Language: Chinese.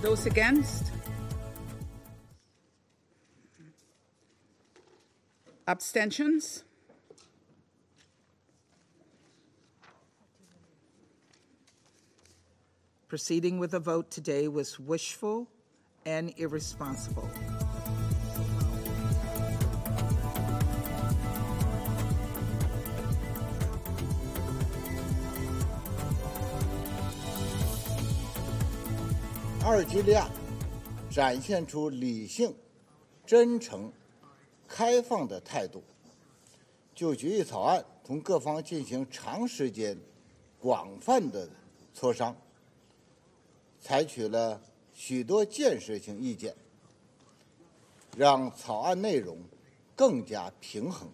Those against? Abstentions? Proceeding with a vote today was wishful and irresponsible. 尔及利亚展现出理性、真诚、开放的态度，就决议草案同各方进行长时间、广泛的磋商，采取了许多建设性意见，让草案内容更加平衡。